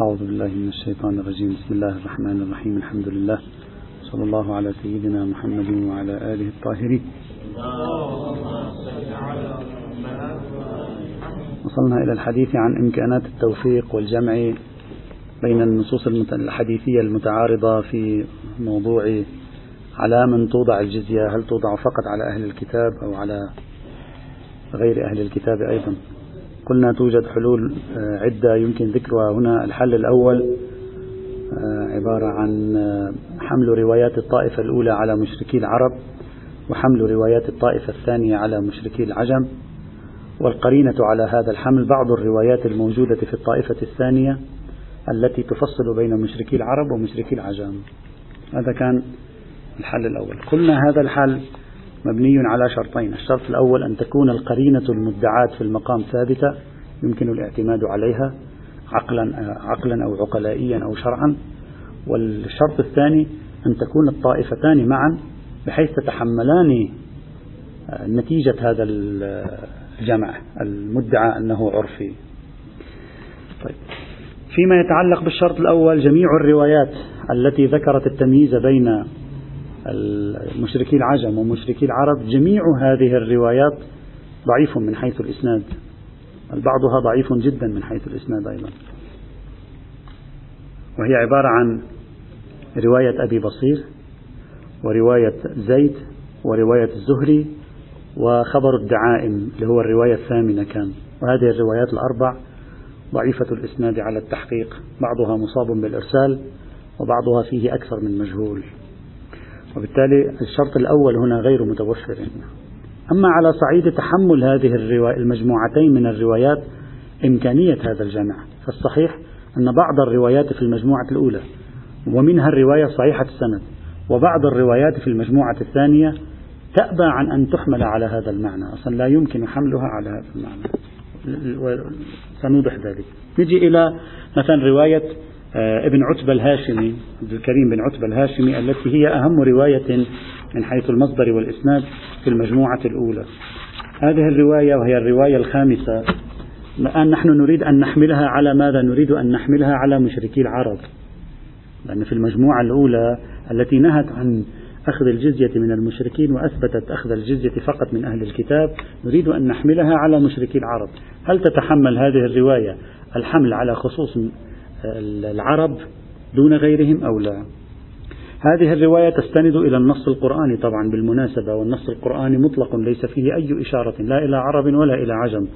أعوذ بالله من الشيطان الرجيم. بسم الله الرحمن الرحيم. الحمد لله. صلى الله على سيدنا محمد وعلى آله الطاهرين. وصلنا إلى الحديث عن إمكانات التوفيق والجمع بين النصوص الحديثية المتعارضة في موضوع على من توضع الجزية. هل توضع فقط على أهل الكتاب أو على غير أهل الكتاب أيضا؟ قلنا توجد حلول آه، عدة يمكن ذكرها هنا. الحل الأول آه، عبارة عن آه، حمل روايات الطائفة الأولى على مشركي العرب وحمل روايات الطائفة الثانية على مشركي العجم. والقرينة على هذا الحمل بعض الروايات الموجودة في الطائفة الثانية التي تفصل بين مشركي العرب ومشركي العجم. هذا كان الحل الأول. قلنا هذا الحل مبني على شرطين. الشرط الأول أن تكون القرينة المدعاة في المقام ثابتة يمكن الاعتماد عليها عقلا عقلا أو عقلائيا أو شرعا. والشرط الثاني أن تكون الطائفتان معا بحيث تتحملان نتيجة هذا الجمع المدعى أنه عرفي طيب. فيما يتعلق بالشرط الأول جميع الروايات التي ذكرت التمييز بين المشركي العجم ومشركي العرب جميع هذه الروايات ضعيف من حيث الإسناد. بعضها ضعيف جدا من حيث الإسناد أيضا. وهي عبارة عن رواية أبي بصير ورواية زيد ورواية الزهري وخبر الدعائم اللي هو الرواية الثامنة كان. وهذه الروايات الأربع ضعيفة الإسناد على التحقيق. بعضها مصاب بالإرسال وبعضها فيه أكثر من مجهول. وبالتالي الشرط الأول هنا غير متوفر أما على صعيد تحمل هذه المجموعتين من الروايات إمكانية هذا الجمع. فالصحيح أن بعض الروايات في المجموعة الأولى ومنها الرواية صحيحة السند وبعض الروايات في المجموعة الثانية تأبى عن أن تحمل على هذا المعنى. أصلا لا يمكن حملها على هذا المعنى. سنوضح ذلك. نجي إلى مثلا رواية ابن عتبة الهاشمي عبد الكريم بن عتبة الهاشمي التي هي أهم رواية من حيث المصدر والإسناد في المجموعة الأولى. هذه الرواية وهي الرواية الخامسة الآن نحن نريد أن نحملها على ماذا؟ نريد أن نحملها على مشركي العرب. لأن في المجموعة الأولى التي نهت عن أخذ الجزية من المشركين وأثبتت أخذ الجزية فقط من أهل الكتاب نريد أن نحملها على مشركي العرب. هل تتحمل هذه الرواية الحمل على خصوص العرب دون غيرهم أو لا. هذه الرواية تستند إلى النص القرآني طبعا بالمناسبة والنص القرآني مطلق ليس فيه أي إشارة لا إلى عرب ولا إلى عجم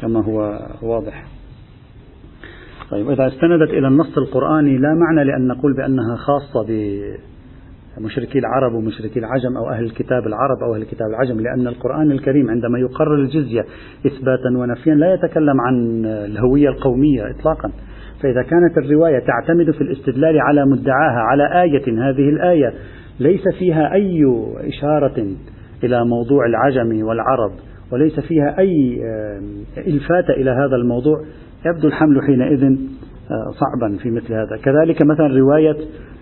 كما هو واضح. طيب إذا استندت إلى النص القرآني لا معنى لأن نقول بأنها خاصة بمشركي العرب ومشركي العجم أو أهل الكتاب العرب أو أهل الكتاب العجم لأن القرآن الكريم عندما يقرر الجزية إثباتا ونفيا لا يتكلم عن الهوية القومية إطلاقا. فإذا كانت الرواية تعتمد في الاستدلال على مدعاها على آية هذه الآية ليس فيها أي إشارة إلى موضوع العجم والعرب وليس فيها أي إلفات إلى هذا الموضوع يبدو الحمل حينئذ آه، صعبا في مثل هذا. كذلك مثلا رواية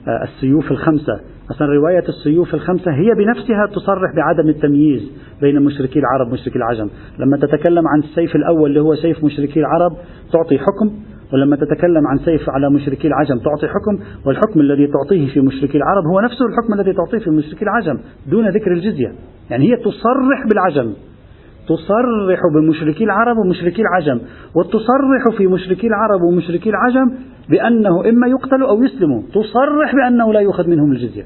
آه، السيوف الخمسة. مثلا رواية السيوف الخمسة هي بنفسها تصرح بعدم التمييز بين مشركي العرب ومشركي العجم. لما تتكلم عن السيف الأول اللي هو سيف مشركي العرب تعطي حكم ولما تتكلم عن سيف على مشركي العجم تعطي حكم والحكم الذي تعطيه في مشركي العرب هو نفسه الحكم الذي تعطيه في مشركي العجم دون ذكر الجزية. يعني هي تصرح بالعجم تصرح بمشركي العرب ومشركي العجم وتصرح في مشركي العرب ومشركي العجم بأنه إما يقتل أو يسلم تصرح بأنه لا يؤخذ منهم الجزية.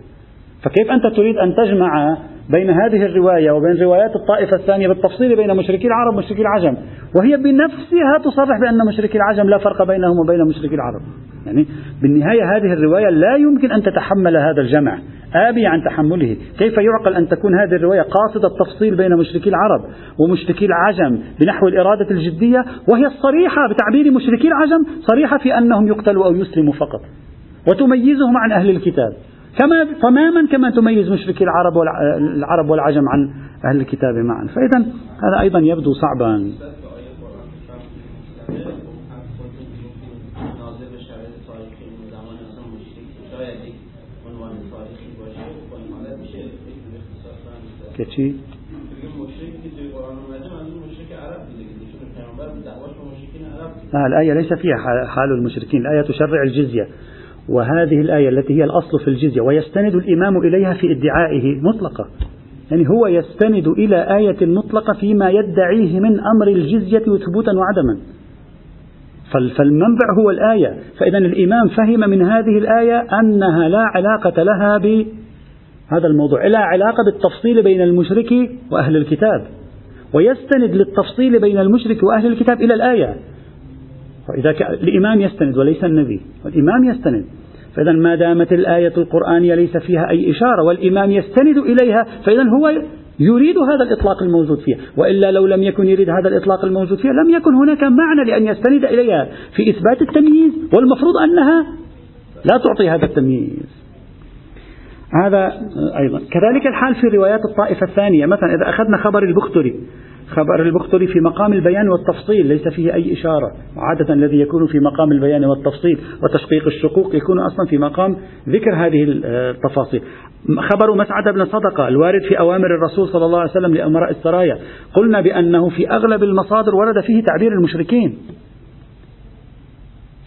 فكيف أنت تريد أن تجمع بين هذه الرواية وبين روايات الطائفة الثانية بالتفصيل بين مشركي العرب ومشركي العجم؟ وهي بنفسها تصرح بأن مشركي العجم لا فرق بينهم وبين مشركي العرب. يعني بالنهاية هذه الرواية لا يمكن أن تتحمل هذا الجمع. آبي عن تحمله. كيف يعقل أن تكون هذه الرواية قاصدة التفصيل بين مشركي العرب ومشركي العجم بنحو الإرادة الجدية؟ وهي الصريحة بتعبير مشركي العجم صريحة في أنهم يقتلوا أو يسلموا فقط. وتميزهم عن أهل الكتاب. كما تماما كما تميز مشركي العرب العرب والعجم عن أهل الكتاب معا. فإذا هذا أيضا يبدو صعبا. چی؟ لا الآية ليس فيها حال المشركين. الآية تشرع الجزية. وهذه الآية التي هي الأصل في الجزية ويستند الإمام إليها في ادعائه مطلقة. يعني هو يستند إلى آية مطلقة فيما يدعيه من أمر الجزية ثبوتا وعدما. فالمنبع هو الآية. فإذا الإمام فهم من هذه الآية أنها لا علاقة لها بهذا الموضوع لا علاقة بالتفصيل بين المشرك وأهل الكتاب. ويستند للتفصيل بين المشرك وأهل الكتاب إلى الآية. فإذا الإمام يستند وليس النبي. والإمام يستند. فإذا ما دامت الآية القرآنية ليس فيها أي إشارة والإمام يستند إليها فإذا هو يريد هذا الإطلاق الموجود فيها. وإلا لو لم يكن يريد هذا الإطلاق الموجود فيها لم يكن هناك معنى لأن يستند إليها في إثبات التمييز والمفروض أنها لا تعطي هذا التمييز. هذا أيضا. كذلك الحال في روايات الطائفة الثانية. مثلا إذا أخذنا خبر البختري. خبر البختري في مقام البيان والتفصيل ليس فيه أي إشارة. وعادة الذي يكون في مقام البيان والتفصيل وتشقيق الشقوق يكون أصلا في مقام ذكر هذه التفاصيل. خبر مسعد بن صدقة الوارد في أوامر الرسول صلى الله عليه وسلم لأمراء السرايا. قلنا بأنه في أغلب المصادر ورد فيه تعبير المشركين.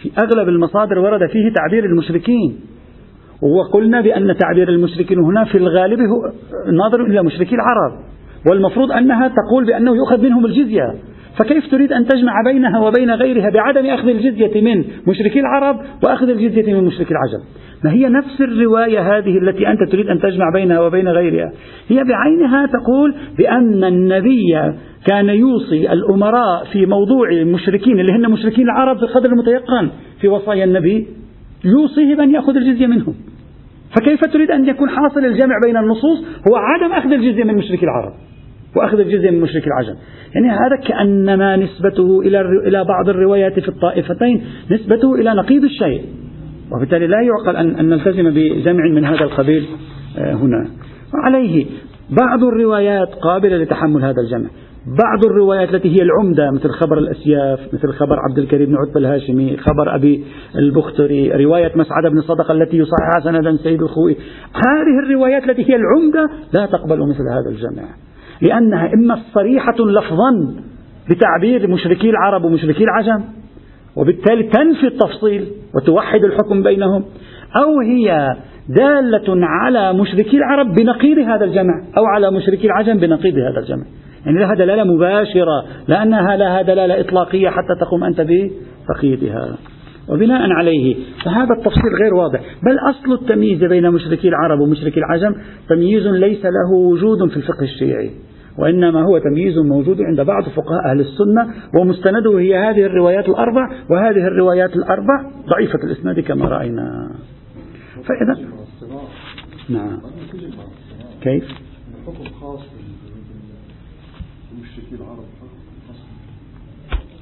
في أغلب المصادر ورد فيه تعبير المشركين. وقلنا بأن تعبير المشركين هنا في الغالب هو ناظر إلى مشركي العرب. والمفروض أنها تقول بأنه يؤخذ منهم الجزية. فكيف تريد أن تجمع بينها وبين غيرها بعدم أخذ الجزية من مشركي العرب وأخذ الجزية من مشركي العجم؟ ما هي نفس الرواية هذه التي أنت تريد أن تجمع بينها وبين غيرها. هي بعينها تقول بأن النبي كان يوصي الأمراء في موضوع المشركين اللي هن مشركين العرب بقدر المتيقن في وصايا النبي يوصيه بأن يأخذ الجزية منهم. فكيف تريد أن يكون حاصل الجمع بين النصوص هو عدم أخذ الجزية من مشركي العرب؟ وأخذ الجزية من مشرك العجم. يعني هذا كأنما نسبته إلى إلى بعض الروايات في الطائفتين نسبته إلى نقيض الشيء. وبالتالي لا يعقل أن, أن نلتزم بجمع من هذا القبيل آه، هنا. وعليه بعض الروايات قابلة لتحمل هذا الجمع. بعض الروايات التي هي العمدة مثل خبر الأسياف مثل خبر عبد الكريم بن عتبة الهاشمي خبر أبي البختري رواية مسعد بن صدقة التي يصححها سندا سيد الخوئي. هذه الروايات التي هي العمدة لا تقبل مثل هذا الجمع. لأنها إما صريحة لفظا بتعبير مشركي العرب ومشركي العجم وبالتالي تنفي التفصيل وتوحد الحكم بينهم أو هي دالة على مشركي العرب بنقيض هذا الجمع أو على مشركي العجم بنقيض هذا الجمع. يعني لها دلالة مباشرة لأنها لها دلالة إطلاقية حتى تقوم أنت بتقييدها. وبناء عليه فهذا التفصيل غير واضح. بل أصل التمييز بين مشركي العرب ومشركي العجم تمييز ليس له وجود في الفقه الشيعي. وإنما هو تمييز موجود عند بعض فقهاء أهل السنة ومستنده هي هذه الروايات الأربع وهذه الروايات الأربع ضعيفة الإسناد كما رأينا. فإذا نعم. كيف؟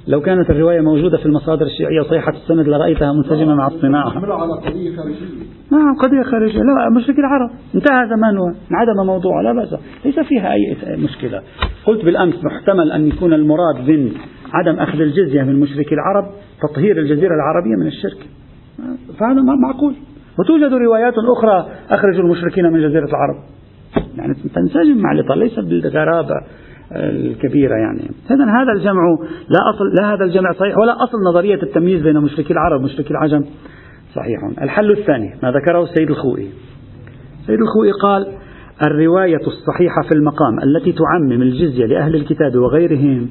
لو كانت الرواية موجودة في المصادر الشيعية صحيحة السند لرأيتها منسجمة مع الصناعة. على قضية خارجية نعم قضية خارجية. لا مشرك العرب. انتهى زمانها. انعدم موضوع لا بأس. ليس فيها أي مشكلة. قلت بالأمس محتمل أن يكون المراد من عدم أخذ الجزية من مشركي العرب تطهير الجزيرة العربية من الشرك. فهذا معقول. وتوجد روايات أخرى أخرجوا المشركين من جزيرة العرب. يعني تنسجم مع الإطار ليست بالغرابة الكبيرة يعني. إذا هذا الجمع لا أصل لا هذا الجمع صحيح ولا أصل نظرية التمييز بين مشركي العرب ومشركي العجم. صحيح الحل الثاني ما ذكره السيد الخوئي. السيد الخوئي قال الرواية الصحيحة في المقام التي تعمم الجزية لأهل الكتاب وغيرهم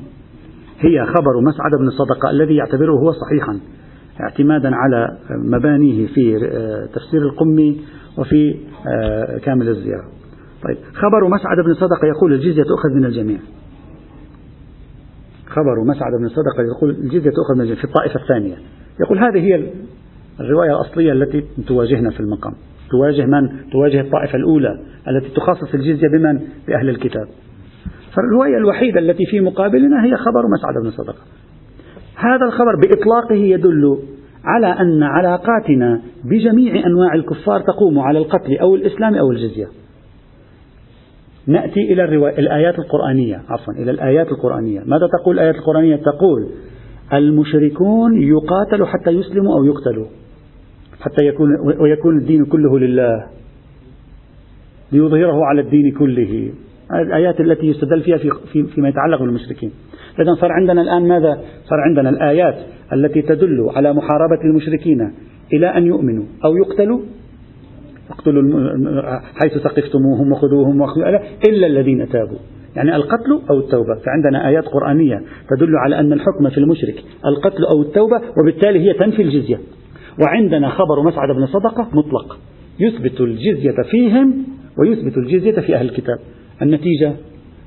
هي خبر مسعد بن صدقة الذي يعتبره هو صحيحا اعتمادا على مبانيه في آه، تفسير القمي وفي آه، كامل الزيارة. طيب خبر مسعد بن صدقة يقول الجزية تؤخذ من الجميع. خبر مسعد بن صدقة يقول الجزية تؤخذ من الجميع. في الطائفة الثانية. يقول هذه هي الرواية الأصلية التي تواجهنا في المقام. تواجه من؟ تواجه الطائفة الأولى التي تخصص الجزية بمن؟ بأهل الكتاب. فالرواية الوحيدة التي في مقابلنا هي خبر مسعد بن صدقة. هذا الخبر بإطلاقه يدل على أن علاقاتنا بجميع أنواع الكفار تقوم على القتل أو الإسلام أو الجزية. نأتي إلى الرواية الآيات القرآنية عفوا إلى الآيات القرآنية. ماذا تقول الآيات القرآنية؟ تقول المشركون يقاتلوا حتى يسلموا أو يقتلوا. حتى يكون ويكون الدين كله لله. ليظهره على الدين كله. الآيات التي يستدل فيها في في فيما يتعلق بالمشركين. إذا صار عندنا الآن ماذا؟ صار عندنا الآيات التي تدل على محاربة المشركين إلى أن يؤمنوا أو يقتلوا. اقتلوا حيث ثقفتموهم وخذوهم إلا الذين تابوا. يعني القتل أو التوبة. فعندنا آيات قرآنية تدل على أن الحكم في المشرك القتل أو التوبة وبالتالي هي تنفي الجزية. وعندنا خبر مسعد بن صدقة مطلق. يثبت الجزية فيهم ويثبت الجزية في أهل الكتاب. النتيجة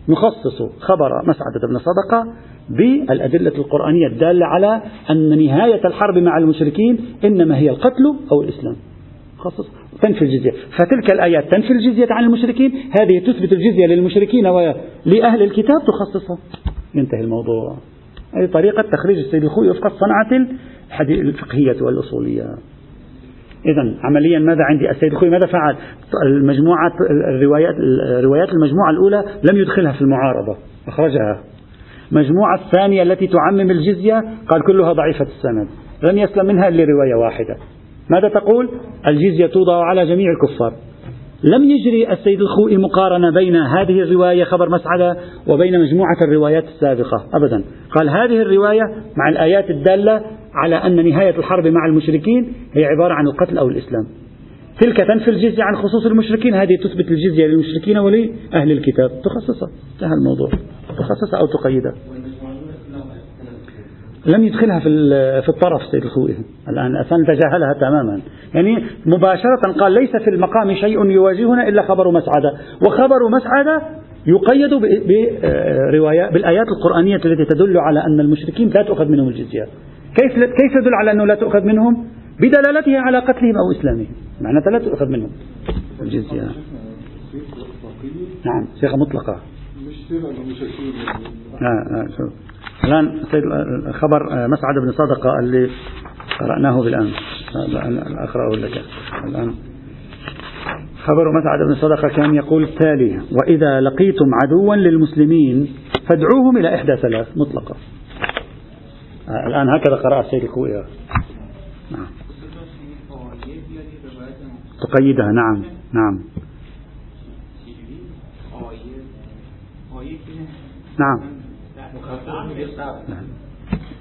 نخصص خبر مسعد بن صدقة بالأدلة القرآنية الدالة على أن نهاية الحرب مع المشركين إنما هي القتل أو الإسلام. خصص. تنفي الجزية. فتلك الآيات تنفي الجزية عن المشركين. هذه تثبت الجزية للمشركين ولأهل الكتاب تخصصها. ينتهي الموضوع. هذه طريقة تخريج السيد الخوي وفق الصنعة الفقهية والأصولية. إذا عمليا ماذا عندي؟ السيد الخوي ماذا فعل؟ المجموعة الروايات روايات المجموعة الأولى لم يدخلها في المعارضة أخرجها. المجموعة الثانية التي تعمم الجزية قال كلها ضعيفة السند لم يسلم منها إلا رواية واحدة. ماذا تقول؟ الجزية توضع على جميع الكفار. لم يجري السيد الخوئي مقارنة بين هذه الرواية خبر مسعدة وبين مجموعة الروايات السابقة أبدا. قال هذه الرواية مع الآيات الدالة على أن نهاية الحرب مع المشركين هي عبارة عن القتل أو الإسلام. تلك تنفي الجزية عن خصوص المشركين. هذه تثبت الجزية للمشركين ولأهل الكتاب. تخصصها انتهى الموضوع. تخصصها أو تقيدها لم يدخلها في في الطرف سيد الخوئي. الآن أصلا تجاهلها تماما. يعني مباشرة قال ليس في المقام شيء يواجهنا إلا خبر مسعدة. وخبر مسعدة يقيد بروايات بالآيات القرآنية التي تدل على أن المشركين لا تؤخذ منهم الجزية. كيف كيف يدل على أنه لا تؤخذ منهم؟ بدلالتها على قتلهم أو إسلامهم. معناتها لا تؤخذ منهم. الجزية نعم صيغة مطلقة. لا لا شوف. الآن خبر مسعد بن صدقة اللي قرأناه بالأمس. أقرأه لك. الآن. خبر مسعد بن صدقة كان يقول التالي وإذا لقيتم عدوا للمسلمين فادعوهم إلى إحدى ثلاث مطلقة. الآن هكذا قرأ السيد الكوئي نعم. تقيدها نعم نعم. نعم.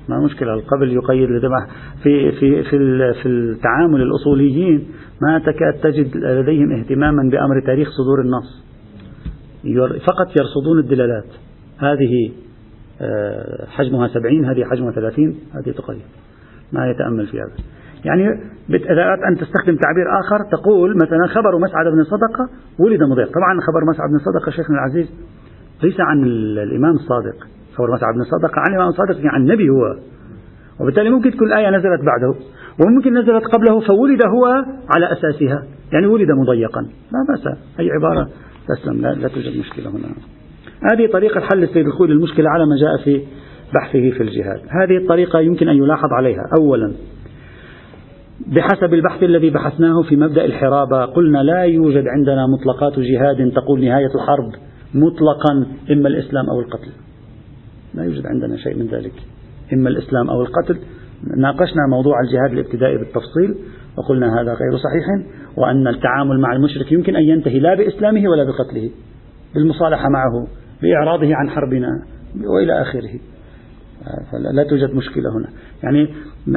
ما مشكلة القبل يقيد لدمع في في في في التعامل الأصوليين ما تكاد تجد لديهم اهتماما بأمر تاريخ صدور النص. فقط يرصدون الدلالات. هذه حجمها سبعين هذه حجمها ثلاثين هذه تقيد ما يتأمل في هذا. يعني إذا أردت أن تستخدم تعبير آخر تقول مثلا خبر مسعد بن صدقة ولد مضيق. طبعا خبر مسعد بن صدقة شيخنا العزيز ليس عن الإمام الصادق. خبر مسعد بن صدقة عن الإمام الصادق يعني عن النبي هو. وبالتالي ممكن تكون الآية نزلت بعده وممكن نزلت قبله فولد هو على أساسها. يعني ولد مضيقا. لا بأس أي عبارة تسلم لا, لا توجد مشكلة هنا. هذه طريقة حل السيد الخوي للمشكلة على ما جاء في بحثه في الجهاد. هذه الطريقة يمكن أن يلاحظ عليها. أولا بحسب البحث الذي بحثناه في مبدأ الحرابة قلنا لا يوجد عندنا مطلقات جهاد تقول نهاية الحرب مطلقا إما الإسلام أو القتل. لا يوجد عندنا شيء من ذلك. إما الإسلام أو القتل. ناقشنا موضوع الجهاد الابتدائي بالتفصيل وقلنا هذا غير صحيح وأن التعامل مع المشرك يمكن أن ينتهي لا بإسلامه ولا بقتله بالمصالحة معه. بإعراضه عن حربنا وإلى آخره. لا توجد مشكلة هنا. يعني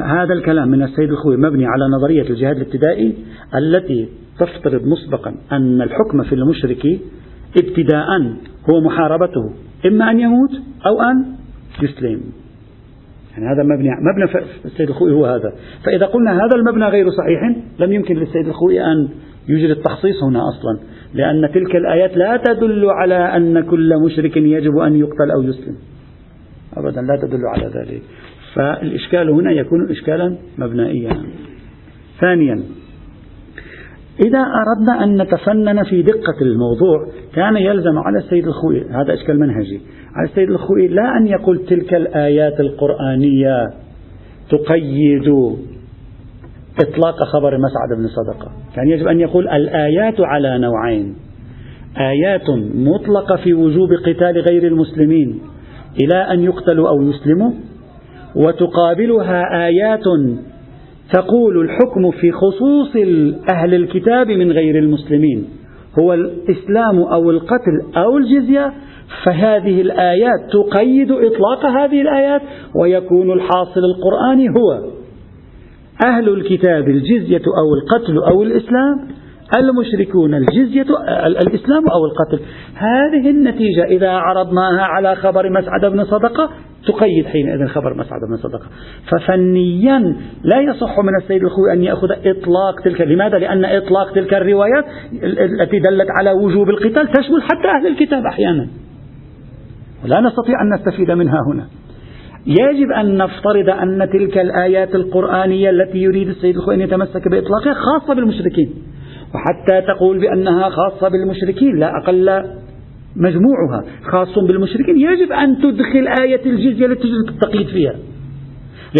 هذا الكلام من السيد الخوي مبني على نظرية الجهاد الابتدائي التي تفترض مسبقا أن الحكم في المشرك ابتداء هو محاربته إما أن يموت أو أن يسلم. يعني هذا مبني مبنى السيد الخوئي هو هذا. فإذا قلنا هذا المبنى غير صحيح لم يمكن للسيد الخوئي أن يوجد التخصيص هنا أصلا. لأن تلك الآيات لا تدل على أن كل مشرك يجب أن يقتل أو يسلم. أبدا لا تدل على ذلك. فالإشكال هنا يكون إشكالا مبنائيا. ثانيا إذا أردنا أن نتفنن في دقة الموضوع كان يلزم على السيد الخوئي هذا إشكال منهجي على السيد الخوئي لا أن يقول تلك الآيات القرآنية تقيد إطلاق خبر مسعد بن صدقة. كان يجب أن يقول الآيات على نوعين. آيات مطلقة في وجوب قتال غير المسلمين إلى أن يقتلوا أو يسلموا وتقابلها آيات تقول الحكم في خصوص أهل الكتاب من غير المسلمين. هو الإسلام أو القتل أو الجزية فهذه الآيات تقيد إطلاق هذه الآيات ويكون الحاصل القرآني هو. أهل الكتاب الجزية أو القتل أو الإسلام المشركون الجزية الإسلام أو القتل. هذه النتيجة إذا عرضناها على خبر مسعد بن صدقة تقيد حينئذ خبر مسعد بن صدقة. ففنيا لا يصح من السيد الخوي أن يأخذ إطلاق تلك لماذا؟ لأن إطلاق تلك الروايات التي دلت على وجوب القتال تشمل حتى أهل الكتاب أحيانا. لا نستطيع أن نستفيد منها هنا. يجب أن نفترض أن تلك الآيات القرآنية التي يريد السيد الخوي أن يتمسك بإطلاقها خاصة بالمشركين. وحتى تقول بأنها خاصة بالمشركين لا أقل مجموعها خاص بالمشركين. يجب أن تدخل آية الجزية لتجد التقييد فيها.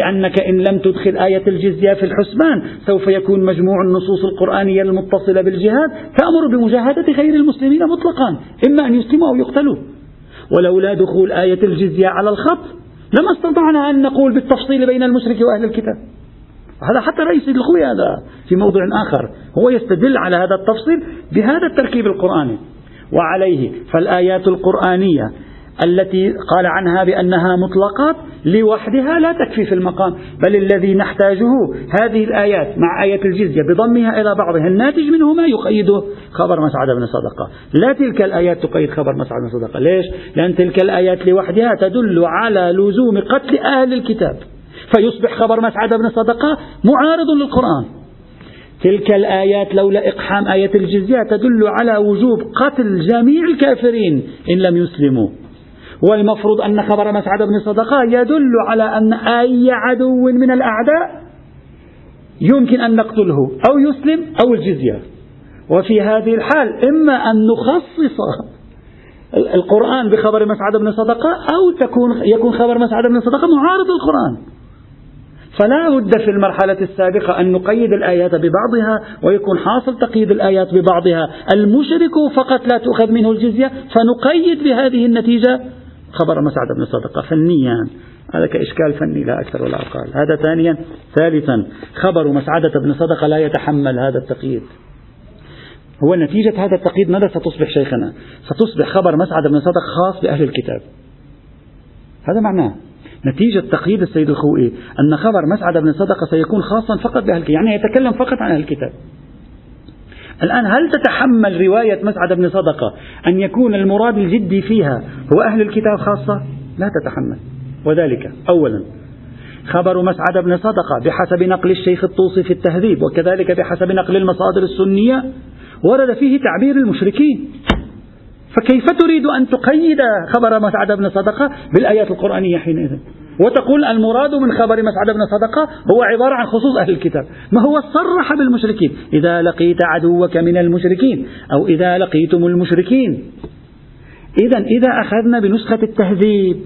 لأنك إن لم تدخل آية الجزية في الحسبان سوف يكون مجموع النصوص القرآنية المتصلة بالجهاد تأمر بمجاهدة غير المسلمين مطلقا إما أن يسلموا أو يقتلوا. ولولا دخول آية الجزية على الخط لما استطعنا أن نقول بالتفصيل بين المشرك وأهل الكتاب. هذا حتى رئيس الخوي هذا في موضوع آخر. هو يستدل على هذا التفصيل بهذا التركيب القرآني. وعليه فالآيات القرآنية التي قال عنها بأنها مطلقات لوحدها لا تكفي في المقام. بل الذي نحتاجه هذه الآيات مع آية الجزية بضمها إلى بعضها الناتج منهما يقيده خبر مسعد بن صدقة. لا تلك الآيات تقيد خبر مسعد بن صدقة. ليش؟ لأن تلك الآيات لوحدها تدل على لزوم قتل أهل الكتاب. فيصبح خبر مسعد بن صدقة معارض للقرآن. تلك الآيات لولا إقحام آية الجزية تدل على وجوب قتل جميع الكافرين إن لم يسلموا. والمفروض أن خبر مسعد بن صدقة يدل على أن أي عدو من الأعداء يمكن أن نقتله أو يسلم أو الجزية. وفي هذه الحال إما أن نخصص القرآن بخبر مسعد بن صدقة أو تكون يكون خبر مسعد بن صدقة معارض القرآن. فلا بد في المرحلة السابقة أن نقيد الآيات ببعضها ويكون حاصل تقييد الآيات ببعضها. المشرك فقط لا تؤخذ منه الجزية فنقيد بهذه النتيجة خبر مسعد بن صدقة. فنيا هذا كإشكال فني لا أكثر ولا أقل. هذا ثانيا. ثالثا خبر مسعدة بن صدقة لا يتحمل هذا التقييد. هو نتيجة هذا التقييد ماذا ستصبح شيخنا؟ ستصبح خبر مسعد بن صدقة خاص بأهل الكتاب. هذا معناه. نتيجة تقييد السيد الخوئي أن خبر مسعد بن صدقة سيكون خاصا فقط بأهل الكتاب. يعني يتكلم فقط عن أهل الكتاب. الآن هل تتحمل رواية مسعد بن صدقة أن يكون المراد الجدي فيها هو أهل الكتاب خاصة؟ لا تتحمل. وذلك أولا خبر مسعد بن صدقة بحسب نقل الشيخ الطوسي في التهذيب وكذلك بحسب نقل المصادر السنية ورد فيه تعبير المشركين. فكيف تريد أن تقيد خبر مسعد بن صدقة بالآيات القرآنية حينئذ؟ وتقول المراد من خبر مسعد بن صدقة هو عبارة عن خصوص أهل الكتاب. ما هو صرح بالمشركين. إذا لقيت عدوك من المشركين. أو إذا لقيتم المشركين. إذا إذا أخذنا بنسخة التهذيب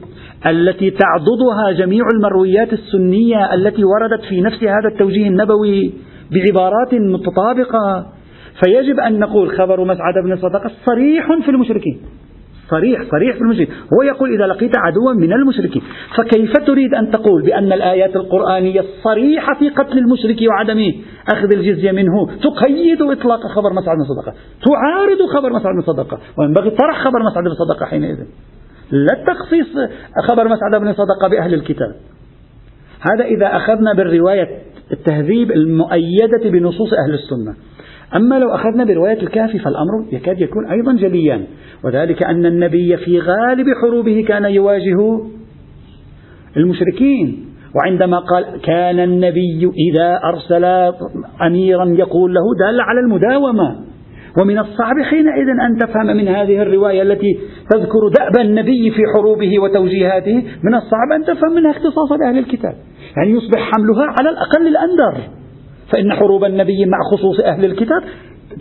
التي تعضدها جميع المرويات السنية التي وردت في نفس هذا التوجيه النبوي بعبارات متطابقة فيجب أن نقول خبر مسعد بن صدقة صريح في المشركين. صريح صريح في المشركين هو يقول إذا لقيت عدوا من المشركين فكيف تريد أن تقول بأن الآيات القرآنية الصريحة في قتل المشرك وعدم أخذ الجزية منه. تقيد إطلاق خبر مسعد بن صدقة. تعارض خبر مسعد بن صدقة. وينبغي طرح خبر مسعد بن صدقة حينئذ. لا التخصيص خبر مسعد بن صدقة بأهل الكتاب. هذا إذا أخذنا بالرواية التهذيب المؤيدة بنصوص أهل السنة. أما لو أخذنا برواية الكافي فالأمر يكاد يكون أيضا جليا وذلك أن النبي في غالب حروبه كان يواجه المشركين وعندما قال كان النبي إذا أرسل أميرا يقول له دل على المداومة ومن الصعب حينئذ أن تفهم من هذه الرواية التي تذكر دأب النبي في حروبه وتوجيهاته من الصعب أن تفهم منها اختصاص أهل الكتاب يعني يصبح حملها على الأقل الأندر. فإن حروب النبي مع خصوص أهل الكتاب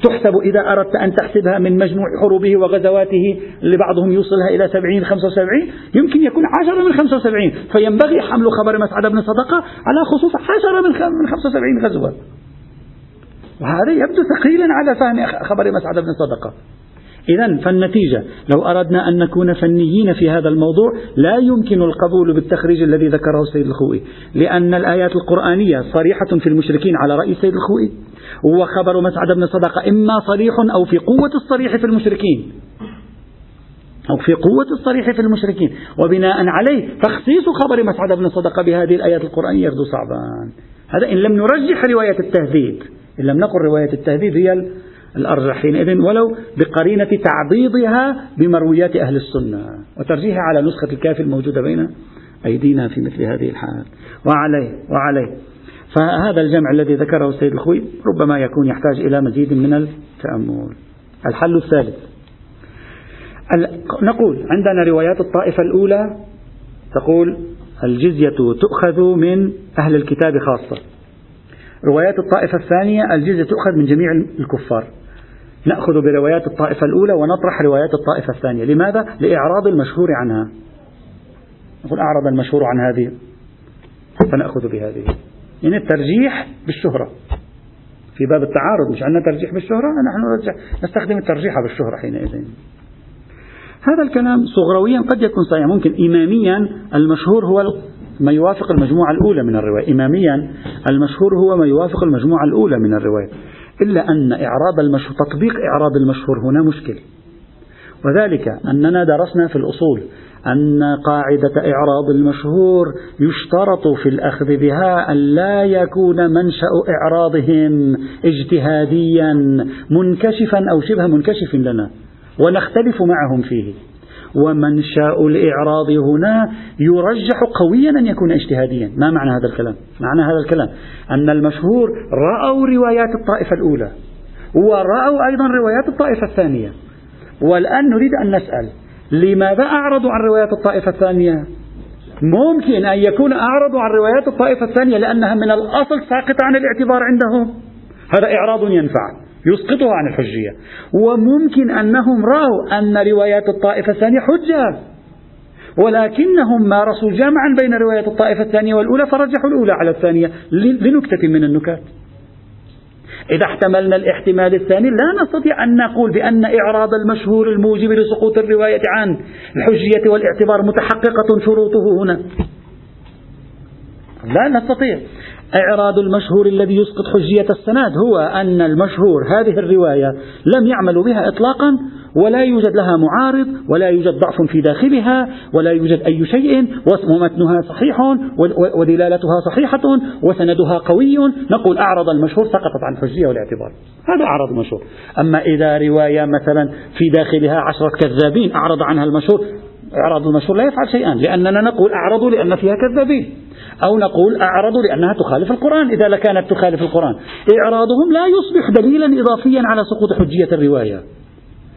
تحسب إذا أردت أن تحسبها من مجموع حروبه وغزواته اللي بعضهم يوصلها إلى سبعين خمسة وسبعين يمكن يكون عشرة من خمسة وسبعين. فينبغي حمل خبر مسعد بن صدقة على خصوص عشرة من خمسة وسبعين غزوة. وهذا يبدو ثقيلا على فهم خبر مسعد بن صدقة. إذا فالنتيجة لو أردنا أن نكون فنيين في هذا الموضوع لا يمكن القبول بالتخريج الذي ذكره السيد الخوئي. لأن الآيات القرآنية صريحة في المشركين على رأي السيد الخوئي وخبر مسعد بن صدقة إما صريح أو في قوة الصريح في المشركين. أو في قوة الصريح في المشركين. وبناء عليه تخصيص خبر مسعد بن صدقة بهذه الآيات القرآنية يبدو صعبا. هذا إن لم نرجح رواية التهذيب إن لم نقل رواية التهذيب هي الأرجح حينئذ ولو بقرينة تعضيضها بمرويات أهل السنة. وترجيحها على نسخة الكافي الموجودة بين أيدينا في مثل هذه الحال. وعليه وعليه. فهذا الجمع الذي ذكره السيد الخوي ربما يكون يحتاج إلى مزيد من التأمل. الحل الثالث. نقول عندنا روايات الطائفة الأولى تقول الجزية تؤخذ من أهل الكتاب خاصة. روايات الطائفة الثانية الجزية تؤخذ من جميع الكفار. نأخذ بروايات الطائفة الأولى ونطرح روايات الطائفة الثانية. لماذا؟ لإعراض المشهور عنها. نقول أعرض المشهور عن هذه. فنأخذ بهذه. يعني الترجيح بالشهرة. في باب التعارض مش عندنا ترجيح بالشهرة نحن نرجح نستخدم الترجيح بالشهرة حينئذ. هذا الكلام صغرويا قد يكون صحيح. ممكن إماميا المشهور هو ما يوافق المجموعة الأولى من الرواية. إماميا المشهور هو ما يوافق المجموعة الأولى من الرواية. إلا أن إعراض المشهور تطبيق إعراض المشهور هنا مشكل. وذلك أننا درسنا في الأصول أن قاعدة إعراض المشهور يشترط في الأخذ بها أن لا يكون منشأ إعراضهم اجتهاديا منكشفا أو شبه منكشف لنا. ونختلف معهم فيه. ومنشأ الإعراض هنا يرجح قويا أن يكون اجتهاديا. ما معنى هذا الكلام؟ معنى هذا الكلام أن المشهور رأوا روايات الطائفة الأولى ورأوا أيضا روايات الطائفة الثانية. والآن نريد أن نسأل لماذا أعرضوا عن روايات الطائفة الثانية؟ ممكن أن يكون أعرضوا عن روايات الطائفة الثانية لأنها من الأصل ساقطة عن الاعتبار عندهم. هذا إعراض ينفع يسقطها عن الحجية. وممكن أنهم رأوا أن روايات الطائفة الثانية حجة ولكنهم مارسوا جمعا بين رواية الطائفة الثانية والأولى فرجحوا الأولى على الثانية لنكتة من النكات. إذا احتملنا الاحتمال الثاني لا نستطيع أن نقول بأن إعراض المشهور الموجب لسقوط الرواية عن الحجية والاعتبار متحققة شروطه هنا. لا نستطيع. إعراض المشهور الذي يسقط حجية السند هو أن المشهور هذه الرواية لم يعملوا بها إطلاقا ولا يوجد لها معارض ولا يوجد ضعف في داخلها ولا يوجد أي شيء ومتنها صحيح ودلالتها صحيحة وسندها قوي. نقول أعرض المشهور سقطت عن الحجية والاعتبار. هذا أعرض المشهور. أما إذا رواية مثلا في داخلها عشرة كذابين أعرض عنها المشهور إعراض المشهور لا يفعل شيئا لأننا نقول أعرضوا لأن فيها كذابين. أو نقول أعرضوا لأنها تخالف القرآن إذا كانت تخالف القرآن. إعراضهم لا يصبح دليلا إضافيا على سقوط حجية الرواية.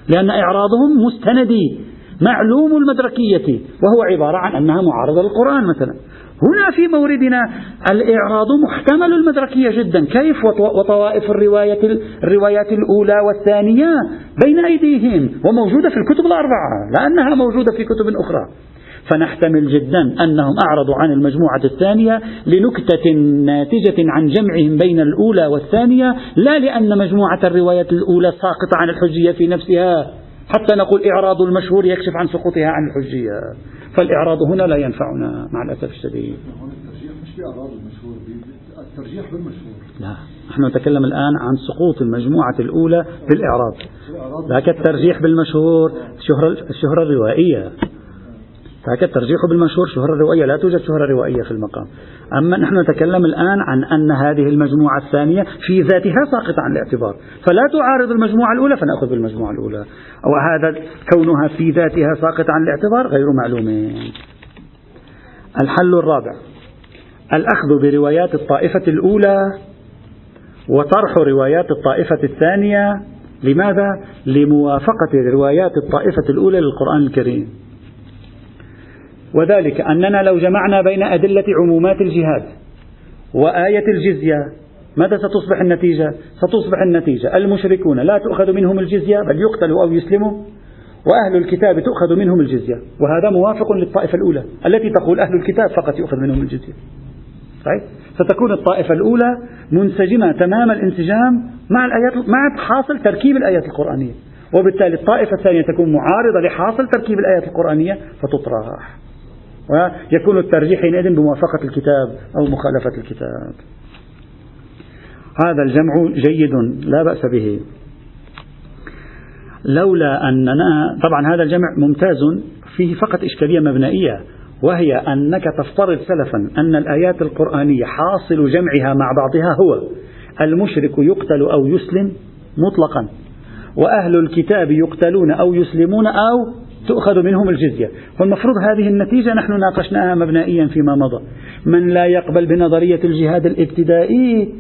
لأن إعراضهم مستندي معلوم المدركية وهو عبارة عن أنها معارضة للقرآن مثلا. هنا في موردنا الإعراض محتمل المدركية جدا. كيف وطوائف الرواية الروايات الأولى والثانية بين أيديهم وموجودة في الكتب الأربعة لأنها موجودة في كتب أخرى. فنحتمل جدا أنهم أعرضوا عن المجموعة الثانية لنكتة ناتجة عن جمعهم بين الأولى والثانية لا لأن مجموعة الروايات الأولى ساقطة عن الحجية في نفسها. حتى نقول إعراض المشهور يكشف عن سقوطها عن الحجية. فالإعراض هنا لا ينفعنا مع الأسف الشديد. الترجيح بالمشهور. لا نحن نتكلم الآن عن سقوط المجموعة الأولى بالإعراض. ذاك الترجيح بالمشهور الشهرة, الشهرة الروائية. فهكذا الترجيح بالمشهور شهرة روائية لا توجد شهرة روائية في المقام. أما نحن نتكلم الآن عن أن هذه المجموعة الثانية في ذاتها ساقطة عن الاعتبار. فلا تعارض المجموعة الأولى فنأخذ بالمجموعة الأولى. وهذا كونها في ذاتها ساقطة عن الاعتبار غير معلوم. الحل الرابع. الأخذ بروايات الطائفة الأولى وطرح روايات الطائفة الثانية. لماذا؟ لموافقة روايات الطائفة الأولى للقرآن الكريم. وذلك أننا لو جمعنا بين أدلة عمومات الجهاد وآية الجزية ماذا ستصبح النتيجة؟ ستصبح النتيجة المشركون لا تؤخذ منهم الجزية بل يقتلوا أو يسلموا وأهل الكتاب تؤخذ منهم الجزية وهذا موافق للطائفة الأولى. التي تقول أهل الكتاب فقط يؤخذ منهم الجزية. طيب ستكون الطائفة الأولى منسجمة تمام الانسجام مع الآيات مع حاصل تركيب الآيات القرآنية. وبالتالي الطائفة الثانية تكون معارضة لحاصل تركيب الآيات القرآنية فتطرح. ويكون الترجيح حينئذ بموافقة الكتاب أو مخالفة الكتاب. هذا الجمع جيد لا بأس به. لولا أننا طبعا هذا الجمع ممتاز فيه فقط إشكالية مبنائية وهي أنك تفترض سلفا أن الآيات القرآنية حاصل جمعها مع بعضها هو. المشرك يقتل أو يسلم مطلقا وأهل الكتاب يقتلون أو يسلمون أو تؤخذ منهم الجزية. والمفروض هذه النتيجة نحن ناقشناها مبنائيا فيما مضى. من لا يقبل بنظرية الجهاد الابتدائي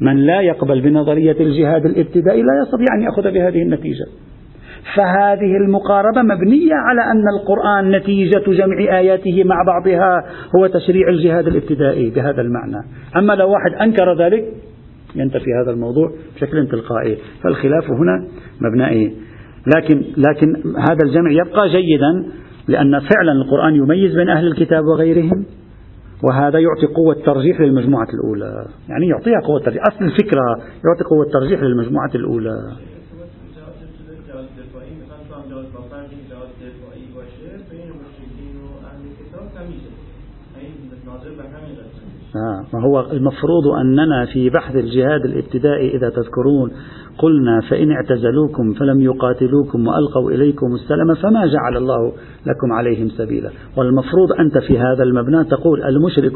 من لا يقبل بنظرية الجهاد الابتدائي لا يستطيع أن يأخذ بهذه النتيجة. فهذه المقاربة مبنية على أن القرآن نتيجة جمع آياته مع بعضها هو تشريع الجهاد الابتدائي بهذا المعنى. أما لو واحد أنكر ذلك ينتفي هذا الموضوع بشكل تلقائي. فالخلاف هنا مبنائي. لكن لكن هذا الجمع يبقى جيدا لأن فعلا القرآن يميز بين أهل الكتاب وغيرهم وهذا يعطي قوة ترجيح للمجموعة الأولى. يعني يعطيها قوة ترجيح. أصل الفكرة يعطي قوة ترجيح للمجموعة الأولى. آه. ما هو المفروض أننا في بحث الجهاد الابتدائي إذا تذكرون قلنا فإن اعتزلوكم فلم يقاتلوكم وألقوا إليكم السلام فما جعل الله لكم عليهم سبيلا. والمفروض أنت في هذا المبنى تقول المشرك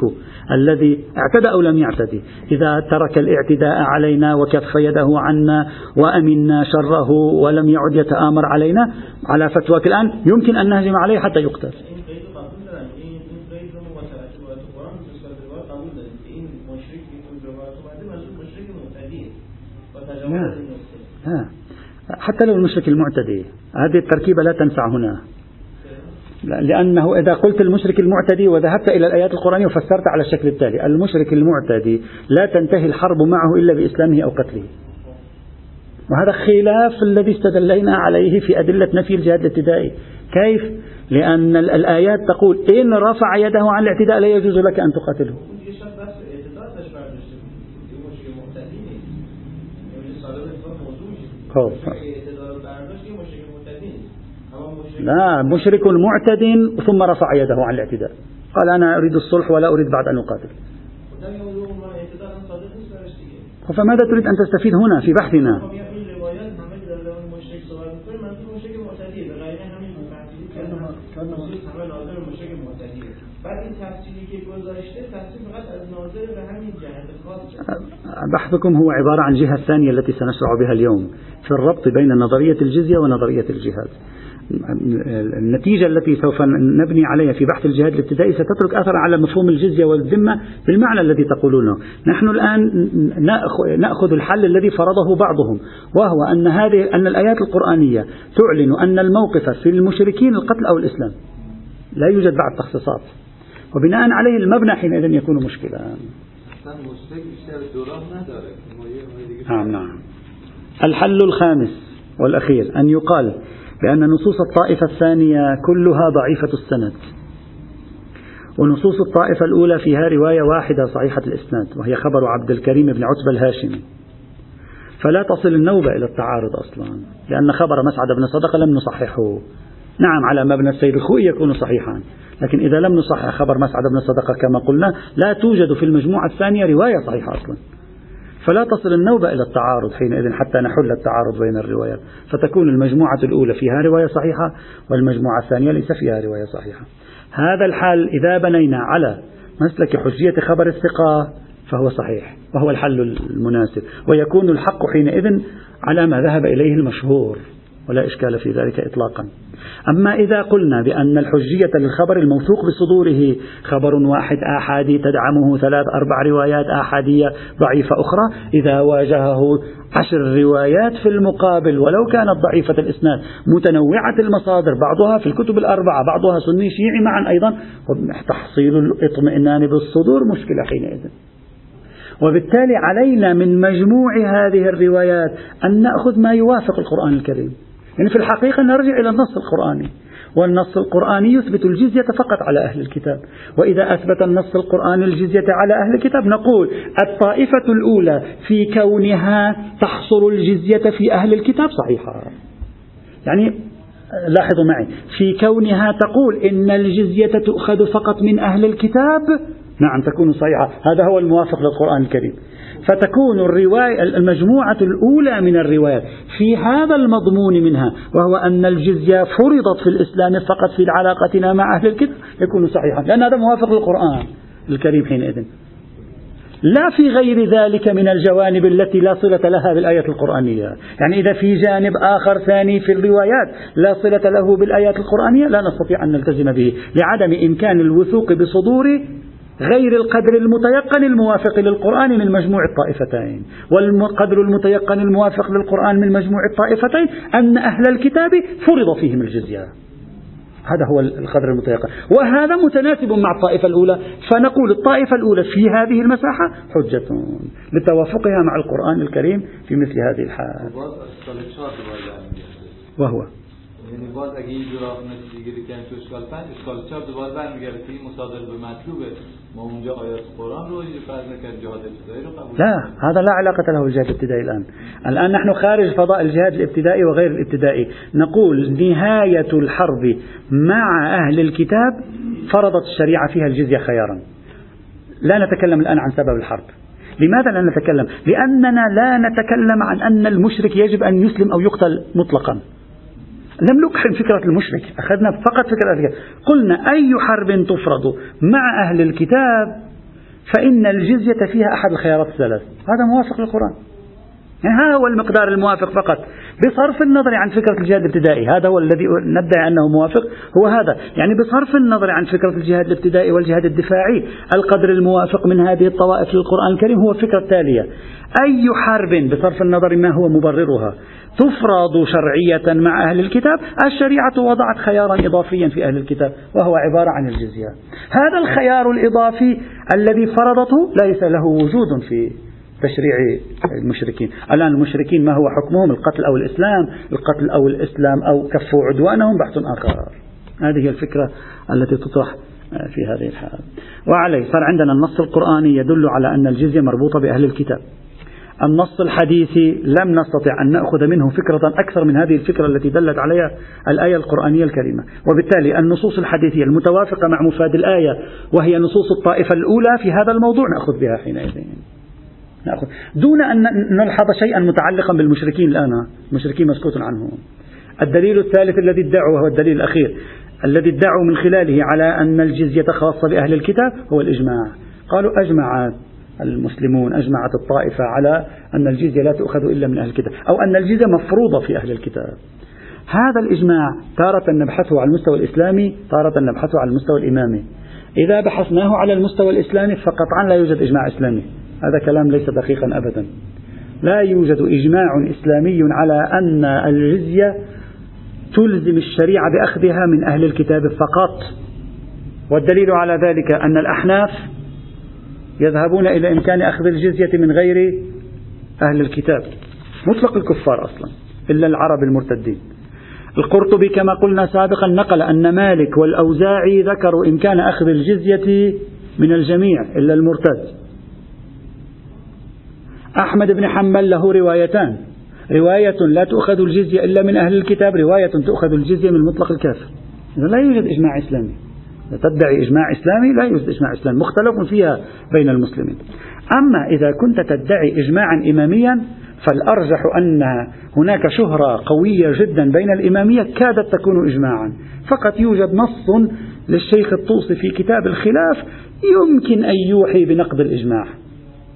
الذي اعتدى أو لم يعتدي إذا ترك الاعتداء علينا وكف يده عنا وأمنا شره ولم يعد يتآمر علينا على فتواك الآن يمكن أن نهجم عليه حتى يقتل. حتى لو المشرك المعتدي. هذه التركيبة لا تنفع هنا. لأنه إذا قلت المشرك المعتدي وذهبت إلى الآيات القرآنية وفسرت على الشكل التالي. المشرك المعتدي لا تنتهي الحرب معه إلا بإسلامه أو قتله. وهذا خلاف الذي استدلينا عليه في أدلة نفي الجهاد الابتدائي. كيف؟ لأن الآيات تقول إن رفع يده عن الاعتداء لا يجوز لك أن تقاتله. خب. لا مشرك معتد ثم رفع يده عن الاعتداء. قال أنا أريد الصلح ولا أريد بعد أن أقاتل. فماذا تريد أن تستفيد هنا في بحثنا؟ بحثكم هو عبارة عن جهة ثانية التي سنشرع بها اليوم في الربط بين نظرية الجزية ونظرية الجهاد. النتيجة التي سوف نبني عليها في بحث الجهاد الابتدائي ستترك أثر على مفهوم الجزية والذمة بالمعنى الذي تقولونه. نحن الآن نأخذ الحل الذي فرضه بعضهم وهو أن هذه أن الآيات القرآنية تعلن أن الموقف في المشركين القتل أو الإسلام. لا يوجد بعد تخصيصات. وبناء عليه المبنى حينئذ يكون مشكلة. نعم نعم. الحل الخامس والأخير أن يقال بأن نصوص الطائفة الثانية كلها ضعيفة السند. ونصوص الطائفة الأولى فيها رواية واحدة صحيحة الإسناد وهي خبر عبد الكريم بن عتبة الهاشمي. فلا تصل النوبة إلى التعارض أصلا لأن خبر مسعد بن صدقة لم نصححه. نعم على مبنى السيد الخوئي يكون صحيحا لكن إذا لم نصحح خبر مسعد بن صدقة كما قلنا لا توجد في المجموعة الثانية رواية صحيحة أصلا. فلا تصل النوبة إلى التعارض حينئذ حتى نحل التعارض بين الروايات. فتكون المجموعة الأولى فيها رواية صحيحة والمجموعة الثانية ليس فيها رواية صحيحة. هذا الحال إذا بنينا على مسلك حجية خبر الثقة فهو صحيح وهو الحل المناسب ويكون الحق حينئذ على ما ذهب إليه المشهور. ولا إشكال في ذلك إطلاقا. أما إذا قلنا بأن الحجية للخبر الموثوق بصدوره خبر واحد آحادي تدعمه ثلاث أربع روايات آحادية ضعيفة أخرى إذا واجهه عشر روايات في المقابل ولو كانت ضعيفة الإسناد متنوعة المصادر بعضها في الكتب الأربعة بعضها سني شيعي معا أيضا تحصيل الاطمئنان بالصدور مشكلة حينئذ. وبالتالي علينا من مجموع هذه الروايات أن نأخذ ما يوافق القرآن الكريم. يعني في الحقيقة نرجع إلى النص القرآني. والنص القرآني يثبت الجزية فقط على أهل الكتاب. وإذا أثبت النص القرآني الجزية على أهل الكتاب نقول الطائفة الأولى في كونها تحصر الجزية في أهل الكتاب صحيحة. يعني لاحظوا معي في كونها تقول إن الجزية تؤخذ فقط من أهل الكتاب نعم تكون صحيحة. هذا هو الموافق للقرآن الكريم. فتكون الرواية المجموعة الأولى من الروايات في هذا المضمون منها وهو أن الجزية فرضت في الإسلام فقط في علاقتنا مع أهل الكتاب يكون صحيحا لأن هذا موافق للقرآن الكريم حينئذ. لا في غير ذلك من الجوانب التي لا صلة لها بالآية القرآنية. يعني إذا في جانب آخر ثاني في الروايات لا صلة له بالآيات القرآنية لا نستطيع أن نلتزم به لعدم إمكان الوثوق بصدور غير القدر المتيقن الموافق للقرآن من مجموع الطائفتين. والقدر المتيقن الموافق للقرآن من مجموع الطائفتين أن أهل الكتاب فرض فيهم الجزية. هذا هو القدر المتيقن. وهذا متناسب مع الطائفة الأولى. فنقول الطائفة الأولى في هذه المساحة حجة لتوافقها مع القرآن الكريم في مثل هذه الحال. وهو یعنی باز اگه دیگه اشکال پنج اشکال چهار دوباره برمیگرده که این به مطلوبه. ما اونجا آیات قرآن رو فرض نکرد جهاد ابتدائي رو قبول لا هذا لا علاقة له بالجهاد الابتدائي الآن. الآن نحن خارج فضاء الجهاد الابتدائي وغير الابتدائي. نقول نهاية الحرب مع أهل الكتاب فرضت الشريعة فيها الجزية خيارا. لا نتكلم الآن عن سبب الحرب. لماذا لا نتكلم؟ لأننا لا نتكلم عن أن المشرك يجب أن يسلم أو يقتل مطلقا. لم نكحل فكرة المشرك. أخذنا فقط فكرة الكتاب قلنا أي حرب تفرض مع أهل الكتاب فإن الجزية فيها أحد الخيارات الثلاث. هذا موافق للقرآن. يعني هذا هو المقدار الموافق فقط. بصرف النظر عن فكرة الجهاد الابتدائي. هذا هو الذي ندعي أنه موافق. هو هذا. يعني بصرف النظر عن فكرة الجهاد الابتدائي والجهاد الدفاعي القدر الموافق من هذه الطوائف للقرآن الكريم هو الفكرة التالية أي حرب بصرف النظر ما هو مبررها؟ تفرض شرعية مع أهل الكتاب؟ الشريعة وضعت خيارا إضافيا في أهل الكتاب وهو عبارة عن الجزية. هذا الخيار الإضافي الذي فرضته ليس له وجود في تشريع المشركين. الآن المشركين ما هو حكمهم؟ القتل أو الإسلام؟ القتل أو الإسلام أو كف عدوانهم؟ بحث آخر. هذه هي الفكرة التي تطرح في هذه الحالة وعليه صار عندنا النص القرآني يدل على أن الجزية مربوطة بأهل الكتاب. النص الحديثي لم نستطع أن نأخذ منه فكرة أكثر من هذه الفكرة التي دلت عليها الآية القرآنية الكريمة. وبالتالي النصوص الحديثية المتوافقة مع مفاد الآية وهي نصوص الطائفة الأولى في هذا الموضوع نأخذ بها حينئذ. نأخذ. دون أن نلحظ شيئا متعلقا بالمشركين الآن المشركين مسكوت عنهم. الدليل الثالث الذي ادعوا وهو الدليل الأخير. الذي ادعوا من خلاله على أن الجزية خاصة بأهل الكتاب هو الإجماع. قالوا أجمع المسلمون أجمعت الطائفة على أن الجزية لا تؤخذ إلا من أهل الكتاب أو أن الجزية مفروضة في أهل الكتاب. هذا الإجماع تارة نبحثه على المستوى الإسلامي تارة نبحثه على المستوى الإمامي. إذا بحثناه على المستوى الإسلامي فقطعا لا يوجد إجماع إسلامي. هذا كلام ليس دقيقا أبدا. لا يوجد إجماع إسلامي على أن الجزية تلزم الشريعة بأخذها من أهل الكتاب فقط. والدليل على ذلك أن الأحناف يذهبون إلى إمكان أخذ الجزية من غير أهل الكتاب. مطلق الكفار أصلا إلا العرب المرتدين. القرطبي كما قلنا سابقا نقل أن مالك والأوزاعي ذكروا إمكان أخذ الجزية من الجميع إلا المرتد. أحمد بن حنبل له روايتان. رواية لا تؤخذ الجزية إلا من أهل الكتاب رواية تؤخذ الجزية من مطلق الكافر. إذا لا يوجد إجماع إسلامي. تدعي إجماع إسلامي لا يوجد إجماع إسلامي مختلف فيها بين المسلمين. أما إذا كنت تدعي إجماعا إماميا فالأرجح أن هناك شهرة قوية جدا بين الإمامية كادت تكون إجماعا. فقط يوجد نص للشيخ الطوسي في كتاب الخلاف يمكن أن يوحي بنقض الإجماع.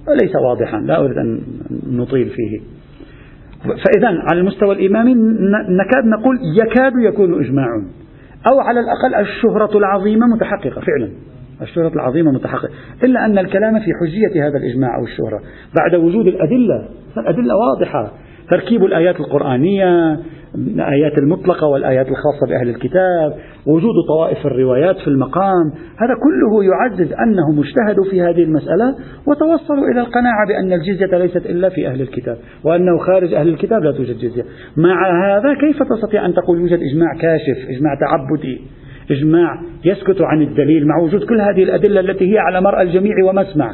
وليس واضحا لا أريد أن نطيل فيه. فإذا على المستوى الإمامي نكاد نقول يكاد يكون إجماع أو على الأقل الشهرة العظيمة متحققة فعلا. الشهرة العظيمة متحققة. إلا أن الكلام في حجية هذا الإجماع أو الشهرة بعد وجود الأدلة الأدلة واضحة. تركيب الآيات القرآنية الآيات المطلقة والآيات الخاصة بأهل الكتاب وجود طوائف الروايات في المقام هذا كله يعزز أنهم اجتهدوا في هذه المسألة وتوصلوا إلى القناعة بأن الجزية ليست إلا في أهل الكتاب وأنه خارج أهل الكتاب لا توجد جزية. مع هذا كيف تستطيع أن تقول يوجد إجماع كاشف إجماع تعبدي إجماع يسكت عن الدليل مع وجود كل هذه الأدلة التي هي على مرأى الجميع ومسمع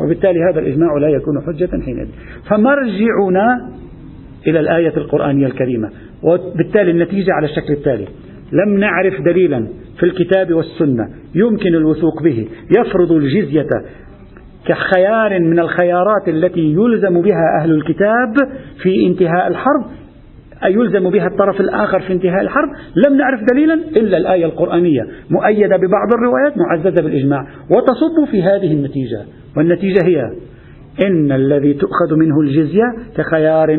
وبالتالي هذا الإجماع لا يكون حجة حينئذ. فمرجعنا إلى الآية القرآنية الكريمة. وبالتالي النتيجة على الشكل التالي. لم نعرف دليلا في الكتاب والسنة. يمكن الوثوق به. يفرض الجزية كخيار من الخيارات التي يلزم بها أهل الكتاب في انتهاء الحرب. أي يلزم بها الطرف الآخر في انتهاء الحرب. لم نعرف دليلا إلا الآية القرآنية. مؤيدة ببعض الروايات معززة بالإجماع. وتصب في هذه النتيجة. والنتيجة هي إن الذي تؤخذ منه الجزية كخيار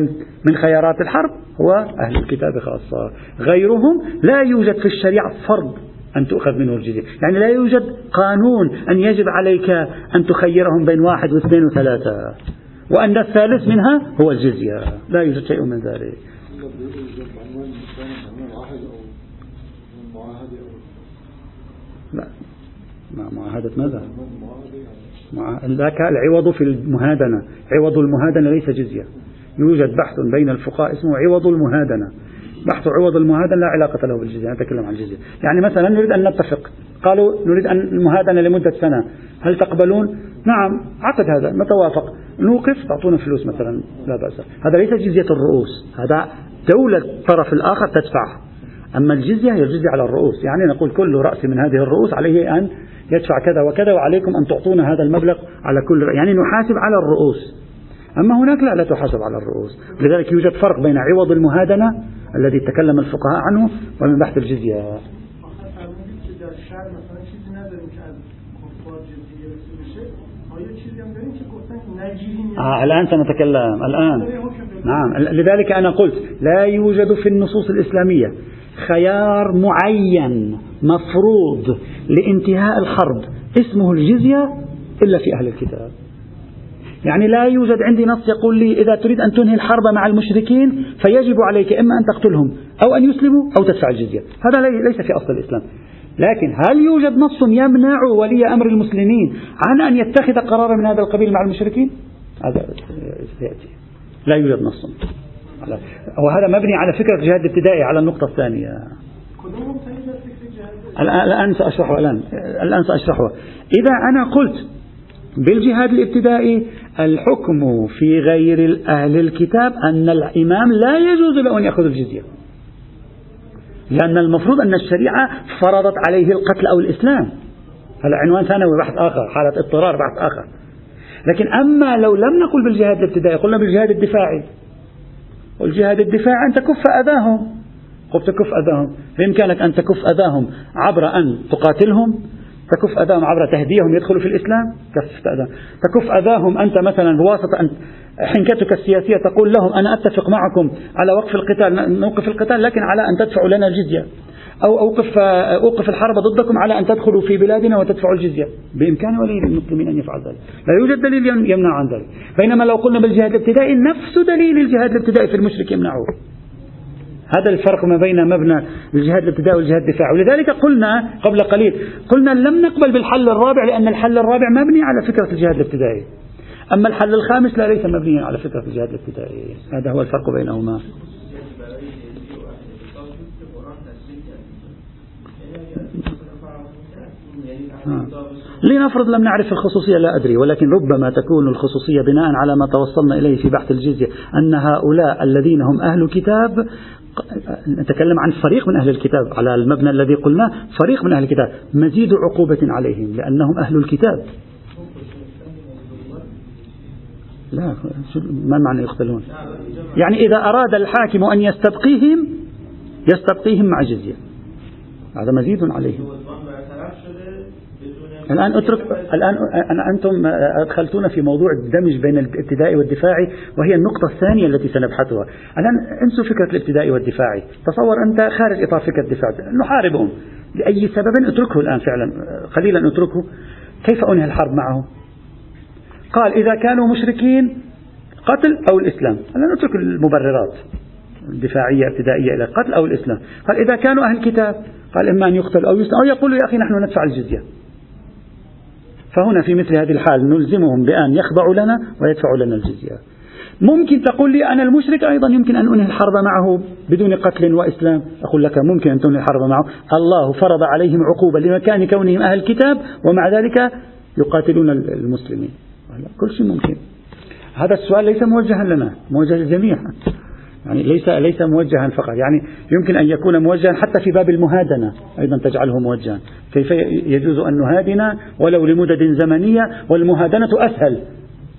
من خيارات الحرب هو أهل الكتاب خاصة. غيرهم لا يوجد في الشريعة فرض أن تؤخذ منه الجزية. يعني لا يوجد قانون أن يجب عليك أن تخيرهم بين واحد واثنين وثلاثة. وأن الثالث منها هو الجزية. لا يوجد شيء من ذلك. لا معاهدة ماذا؟ ذاك العوض في المهادنة. عوض المهادنة ليس جزية. يوجد بحث بين الفقهاء اسمه عوض المهادنة. بحث عوض المهادنة لا علاقة له بالجزية. نتكلم عن الجزية. يعني مثلا نريد أن نتفق. قالوا نريد أن المهادنة لمدة سنة. هل تقبلون؟ نعم عقد هذا نتوافق نوقف تعطونا فلوس مثلا لا بأس. هذا ليس جزية الرؤوس. هذا دولة الطرف الآخر تدفع أما الجزية هي الجزية على الرؤوس. يعني نقول كل رأس من هذه الرؤوس عليه أن يدفع كذا وكذا وعليكم أن تعطونا هذا المبلغ على كل رأس. يعني نحاسب على الرؤوس. أما هناك لا لا تحاسب على الرؤوس. لذلك يوجد فرق بين عوض المهادنة الذي تكلم الفقهاء عنه ومن بحث الجزية. آه الآن سنتكلم. الآن. نعم. لذلك أنا قلت لا يوجد في النصوص الإسلامية خيار معين مفروض لانتهاء الحرب. اسمه الجزية إلا في أهل الكتاب. يعني لا يوجد عندي نص يقول لي إذا تريد أن تنهي الحرب مع المشركين فيجب عليك إما أن تقتلهم أو أن يسلموا أو تدفع الجزية. هذا ليس في أصل الإسلام. لكن هل يوجد نص يمنع ولي أمر المسلمين عن أن يتخذ قرارا من هذا القبيل مع المشركين؟ هذا سيأتي. لا يوجد نص. وهذا مبني على فكرة الجهاد الابتدائي على النقطة الثانية. الآن سأشرحه الآن الآن سأشرحه. إذا أنا قلت بالجهاد الابتدائي الحكم في غير أهل الكتاب أن الإمام لا يجوز له أن يأخذ الجزية. لأن المفروض أن الشريعة فرضت عليه القتل أو الإسلام. هذا عنوان ثانوي بحث آخر حالة اضطرار بحث آخر. لكن أما لو لم نقل بالجهاد الابتدائي قلنا بالجهاد الدفاعي. والجهاد الدفاعي أن تكف أذاهم. قلت تكف أذاهم. بإمكانك أن تكف أذاهم عبر أن تقاتلهم تكف أذاهم عبر تهديهم يدخلوا في الإسلام أذاهم. تكف أذاهم أنت مثلا بواسطة أن حنكتك السياسية تقول لهم أنا أتفق معكم على وقف القتال نوقف القتال لكن على أن تدفعوا لنا الجزية. أو أوقف أوقف الحرب ضدكم على أن تدخلوا في بلادنا وتدفعوا الجزية. بإمكان ولي المسلمين أن يفعل ذلك. لا يوجد دليل يمنع عن ذلك. بينما لو قلنا بالجهاد الابتدائي نفس دليل الجهاد الابتدائي في المشرك يمنعه. هذا الفرق ما بين مبنى الجهاد الابتدائي والجهاد الدفاعي. ولذلك قلنا قبل قليل قلنا لم نقبل بالحل الرابع لأن الحل الرابع مبني على فكرة الجهاد الابتدائي. أما الحل الخامس لا ليس مبنيا على فكرة الجهاد الابتدائي. هذا هو الفرق بينهما. لنفرض لم نعرف الخصوصية لا أدري ولكن ربما تكون الخصوصية بناء على ما توصلنا إليه في بحث الجزية أن هؤلاء الذين هم أهل كتاب نتكلم عن فريق من أهل الكتاب على المبنى الذي قلناه فريق من أهل الكتاب مزيد عقوبة عليهم لأنهم أهل الكتاب. لا ما معنى يقتلون يعني إذا أراد الحاكم أن يستبقيهم يستبقيهم مع جزية. هذا مزيد عليهم. الآن اترك الآن أنتم أدخلتونا في موضوع الدمج بين الابتدائي والدفاعي وهي النقطة الثانية التي سنبحثها. الآن انسوا فكرة الابتدائي والدفاعي. تصور أنت خارج إطار فكرة الدفاع. نحاربهم. لأي سبب اتركه الآن فعلا قليلا اتركه. كيف أنهي الحرب معه؟ قال إذا كانوا مشركين قتل أو الإسلام. الآن نترك المبررات الدفاعية ابتدائية إلى القتل أو الإسلام. قال إذا كانوا أهل الكتاب قال إما أن يقتل أو يسلم أو يقول يا أخي نحن ندفع الجزية. فهنا في مثل هذه الحال نلزمهم بأن يخضعوا لنا ويدفعوا لنا الجزية. ممكن تقول لي أنا المشرك أيضا يمكن أن أنهي الحرب معه بدون قتل وإسلام؟ أقول لك ممكن أن تنهي الحرب معه. الله فرض عليهم عقوبة لمكان كونهم أهل الكتاب ومع ذلك يقاتلون المسلمين. كل شيء ممكن. هذا السؤال ليس موجها لنا موجه للجميع. يعني ليس ليس موجها فقط. يعني يمكن أن يكون موجها حتى في باب المهادنة أيضا تجعله موجها. كيف يجوز أن نهادن ولو لمدد زمنية والمهادنة أسهل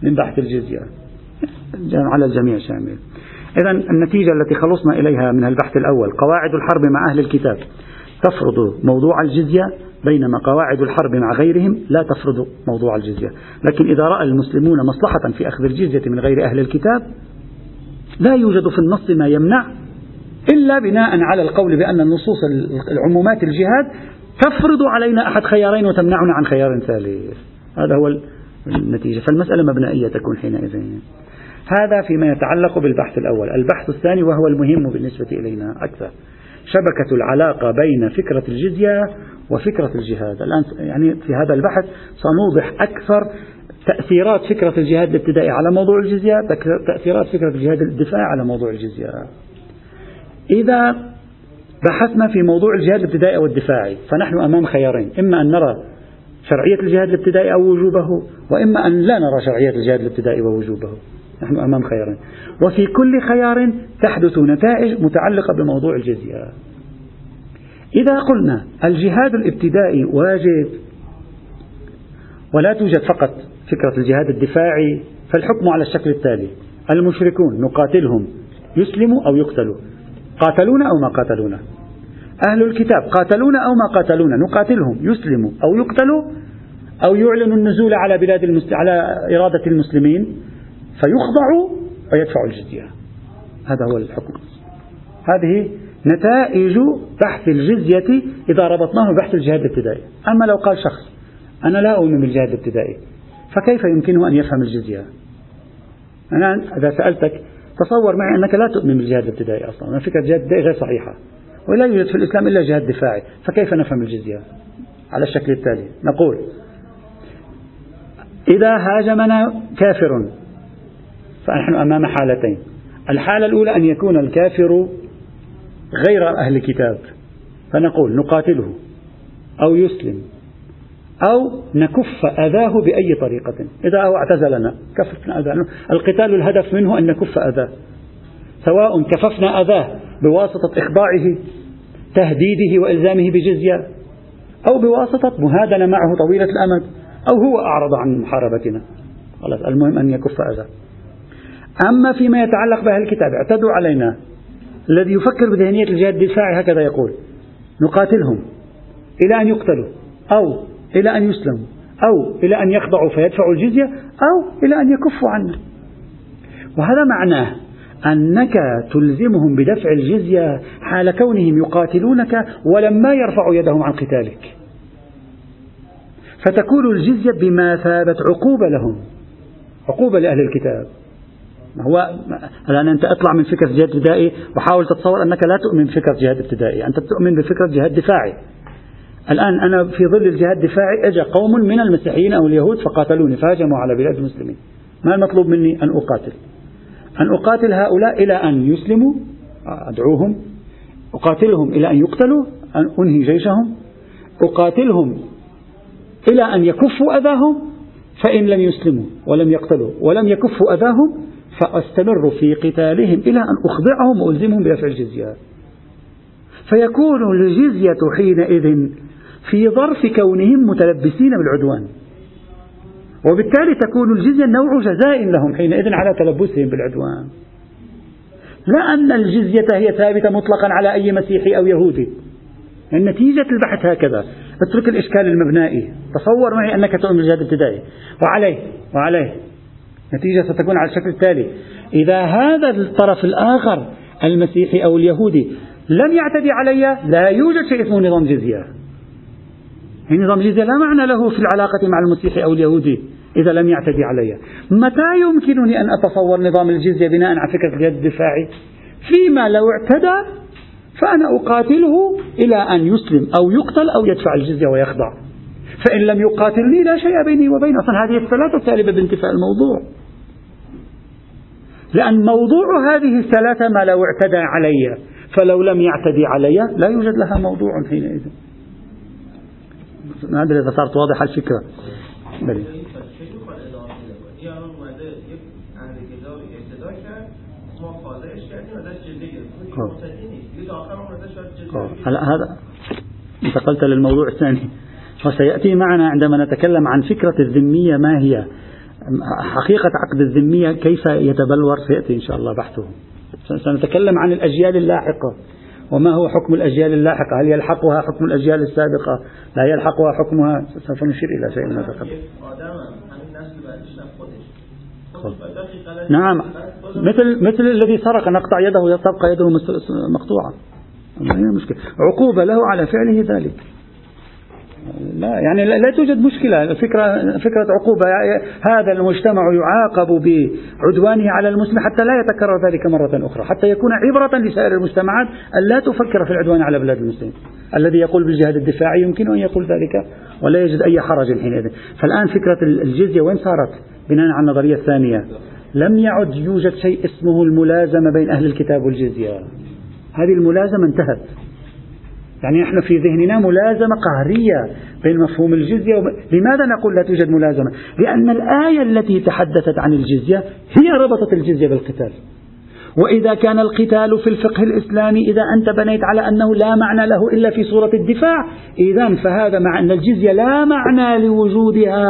من بحث الجزية. على الجميع شامل. إذا النتيجة التي خلصنا إليها من البحث الأول قواعد الحرب مع أهل الكتاب. تفرض موضوع الجزية بينما قواعد الحرب مع غيرهم لا تفرض موضوع الجزية. لكن إذا رأى المسلمون مصلحة في أخذ الجزية من غير أهل الكتاب لا يوجد في النص ما يمنع إلا بناء على القول بأن النصوص العمومات الجهاد تفرض علينا أحد خيارين وتمنعنا عن خيار ثالث. هذا هو النتيجة. فالمسألة مبنائية تكون حينئذ. هذا فيما يتعلق بالبحث الأول. البحث الثاني وهو المهم بالنسبة إلينا أكثر. شبكة العلاقة بين فكرة الجزية وفكرة الجهاد. الآن يعني في هذا البحث سنوضح أكثر تأثيرات فكرة الجهاد الابتدائي على موضوع الجزية تأثيرات فكرة الجهاد الدفاعي على موضوع الجزية. إذا بحثنا في موضوع الجهاد الابتدائي والدفاعي فنحن أمام خيارين إما أن نرى شرعية الجهاد الابتدائي أو وجوبه وإما أن لا نرى شرعية الجهاد الابتدائي ووجوبه. نحن أمام خيارين. وفي كل خيار تحدث نتائج متعلقة بموضوع الجزية. إذا قلنا الجهاد الابتدائي واجب ولا توجد فقط فكرة الجهاد الدفاعي فالحكم على الشكل التالي. المشركون نقاتلهم يسلموا أو يقتلوا. قاتلونا أو ما قاتلونا. أهل الكتاب قاتلونا أو ما قاتلونا نقاتلهم يسلموا أو يقتلوا أو يعلنوا النزول على بلاد المسل... على إرادة المسلمين فيخضعوا ويدفعوا الجزية. هذا هو الحكم. هذه نتائج بحث الجزية إذا ربطناه ببحث الجهاد الابتدائي. أما لو قال شخص أنا لا أؤمن بالجهاد الابتدائي. فكيف يمكنه أن يفهم الجزية؟ أنا إذا سألتك تصور معي أنك لا تؤمن بالجهاد الابتدائي أصلا فكرة الجهاد الابتدائي غير صحيحة ولا يوجد في الإسلام إلا جهاد دفاعي فكيف نفهم الجزية؟ على الشكل التالي نقول إذا هاجمنا كافر فنحن أمام حالتين الحالة الأولى أن يكون الكافر غير أهل الكتاب فنقول نقاتله أو يسلم. أو نكف أذاه بأي طريقة. إذا هو اعتزلنا كففنا أذاه. القتال الهدف منه أن نكف أذاه. سواء كففنا أذاه بواسطة إخضاعه تهديده وإلزامه بجزية أو بواسطة مهادنة معه طويلة الأمد أو هو أعرض عن محاربتنا. خلاص المهم أن يكف أذاه. أما فيما يتعلق بأهل الكتاب اعتدوا علينا. الذي يفكر بذهنية الجهاد الدفاعي هكذا يقول نقاتلهم إلى أن يقتلوا أو إلى أن يسلموا أو إلى أن يخضعوا فيدفعوا الجزية أو إلى أن يكفوا عنا وهذا معناه أنك تلزمهم بدفع الجزية حال كونهم يقاتلونك ولما يرفعوا يدهم عن قتالك. فتكون الجزية بمثابة عقوبة لهم عقوبة لأهل الكتاب. هو الآن أنت اطلع من فكرة جهاد ابتدائي وحاول تتصور أنك لا تؤمن بفكرة جهاد ابتدائي أنت تؤمن بفكرة جهاد دفاعي. الآن أنا في ظل الجهاد الدفاعي أجا قوم من المسيحيين أو اليهود فقاتلوني فهاجموا على بلاد المسلمين. ما المطلوب مني؟ أن أقاتل. أن أقاتل هؤلاء إلى أن يسلموا أدعوهم. أقاتلهم إلى أن يقتلوا أن أنهي جيشهم. أقاتلهم إلى أن يكفوا أذاهم فإن لم يسلموا ولم يقتلوا ولم يكفوا أذاهم فأستمر في قتالهم إلى أن أخضعهم وألزمهم بدفع الجزية. فيكون الجزية حينئذ في ظرف كونهم متلبسين بالعدوان. وبالتالي تكون الجزية نوع جزاء لهم حينئذ على تلبسهم بالعدوان. لا أن الجزية هي ثابتة مطلقا على أي مسيحي أو يهودي. نتيجة البحث هكذا. اترك الإشكال المبنائي. تصور معي أنك تؤمن بالجهاد الابتدائي وعليه وعليه. نتيجة ستكون على الشكل التالي. إذا هذا الطرف الآخر المسيحي أو اليهودي لم يعتدي علي لا يوجد شيء اسمه نظام جزية. نظام جزية لا معنى له في العلاقة مع المسيحي أو اليهودي إذا لم يعتدي علي متى يمكنني أن أتصور نظام الجزية بناء على فكرة الجهاد الدفاعي؟ فيما لو اعتدى فأنا أقاتله إلى أن يسلم أو يقتل أو يدفع الجزية ويخضع. فإن لم يقاتلني لا شيء بيني وبينه. أصلا هذه الثلاثة سالبة بانتفاء الموضوع. لأن موضوع هذه الثلاثة ما لو اعتدى علي فلو لم يعتدي علي لا يوجد لها موضوع حينئذ. ما أدري إذا صارت واضحة الفكرة. بلي. هلا هذا انتقلت للموضوع الثاني. وسيأتي معنا عندما نتكلم عن فكرة الذمية ما هي. حقيقة عقد الذمية كيف يتبلور؟ سيأتي إن شاء الله بحثه. سنتكلم عن الأجيال اللاحقة. وما هو حكم الأجيال اللاحقة؟ هل يلحقها حكم الأجيال السابقة؟ لا يلحقها حكمها سوف نشير إلى شيء من هذا نعم. مثل مثل الذي سرق نقطع يده تبقى يده مقطوعة. مشكلة عقوبة له على فعله ذلك. لا يعني لا توجد مشكلة. فكرة فكرة عقوبة. هذا المجتمع يعاقب بعدوانه على المسلم حتى لا يتكرر ذلك مرة أخرى حتى يكون عبرة لسائر المجتمعات أن لا تفكر في العدوان على بلاد المسلمين. الذي يقول بالجهاد الدفاعي يمكن أن يقول ذلك ولا يجد أي حرج حينئذ. فالآن فكرة الجزية وين صارت؟ بناء على النظرية الثانية. لم يعد يوجد شيء اسمه الملازمة بين أهل الكتاب والجزية. هذه الملازمة انتهت. يعني نحن في ذهننا ملازمة قهرية بين مفهوم الجزية وب... لماذا نقول لا توجد ملازمة؟ لأن الآية التي تحدثت عن الجزية هي ربطت الجزية بالقتال. وإذا كان القتال في الفقه الإسلامي إذا أنت بنيت على أنه لا معنى له إلا في صورة الدفاع إذا فهذا مع أن الجزية لا معنى لوجودها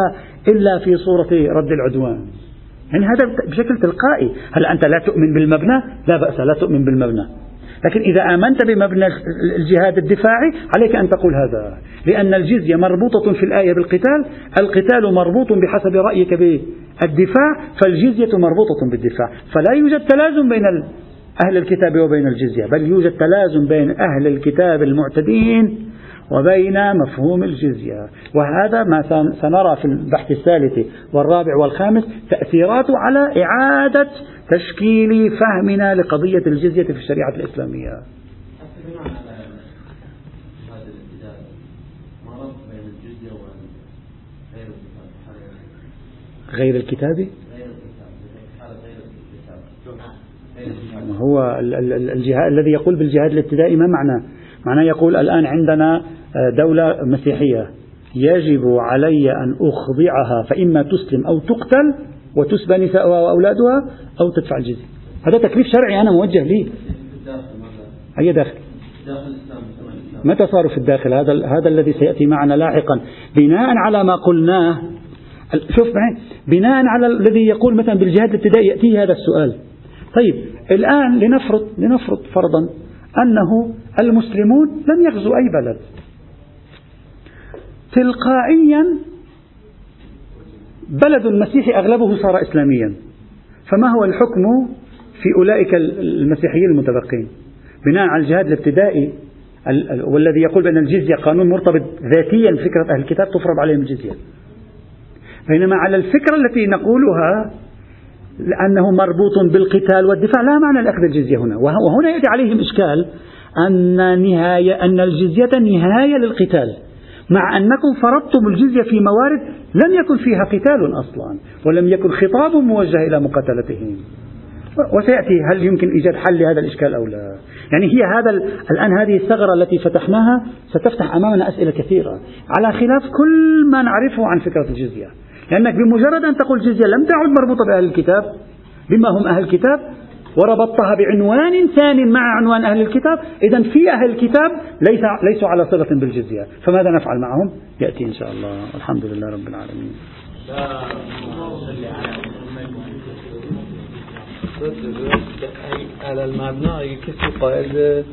إلا في صورة رد العدوان. يعني هذا بشكل تلقائي. هل أنت لا تؤمن بالمبنى؟ لا بأس لا تؤمن بالمبنى. لكن إذا آمنت بمبنى الجهاد الدفاعي عليك أن تقول هذا. لأن الجزية مربوطة في الآية بالقتال القتال مربوط بحسب رأيك بالدفاع فالجزية مربوطة بالدفاع. فلا يوجد تلازم بين أهل الكتاب وبين الجزية بل يوجد تلازم بين أهل الكتاب المعتدين وبين مفهوم الجزية. وهذا ما سنرى في البحث الثالث والرابع والخامس تأثيراته على إعادة تشكيل فهمنا لقضية الجزية في الشريعة الإسلامية. غير الكتاب؟ هو الجهاد الذي يقول بالجهاد الابتدائي ما معناه معناه يقول الآن عندنا دولة مسيحية. يجب علي أن أخضعها فإما تسلم أو تقتل وتسبى نساؤها وأولادها أو تدفع الجزية. هذا تكليف شرعي أنا موجه لي أي داخل؟ متى صاروا في الداخل؟ هذا هذا الذي سيأتي معنا لاحقا. بناء على ما قلناه. شوف معي. بناء على الذي يقول مثلا بالجهاد الابتدائي يأتيه هذا السؤال. طيب الآن لنفرض لنفرض فرضا أنه المسلمون لم يغزوا أي بلد. تلقائيا بلد مسيحي أغلبه صار إسلاميا. فما هو الحكم في أولئك المسيحيين المتبقين؟ بناء على الجهاد الابتدائي والذي يقول بأن الجزية قانون مرتبط ذاتيا فكرة أهل الكتاب تفرض عليهم الجزية. بينما على الفكرة التي نقولها لأنه مربوط بالقتال والدفاع لا معنى لأخذ الجزية هنا. وهنا يأتي عليهم إشكال أن نهاية أن الجزية نهاية للقتال. مع أنكم فرضتم الجزية في موارد لم يكن فيها قتال أصلا ولم يكن خطاب موجه إلى مقاتلتهم. وسيأتي هل يمكن إيجاد حل لهذا الإشكال أو لا؟ يعني هي هذا الآن هذه الثغرة التي فتحناها ستفتح أمامنا أسئلة كثيرة. على خلاف كل ما نعرفه عن فكرة الجزية. لأنك بمجرد أن تقول جزية لم تعد مربوطة بأهل الكتاب بما هم أهل الكتاب وربطتها بعنوان ثاني مع عنوان أهل الكتاب. إذا في أهل الكتاب ليس ليسوا على صلة بالجزية. فماذا نفعل معهم؟ يأتي إن شاء الله. الحمد لله رب العالمين. على المبنى اگه کسی قائل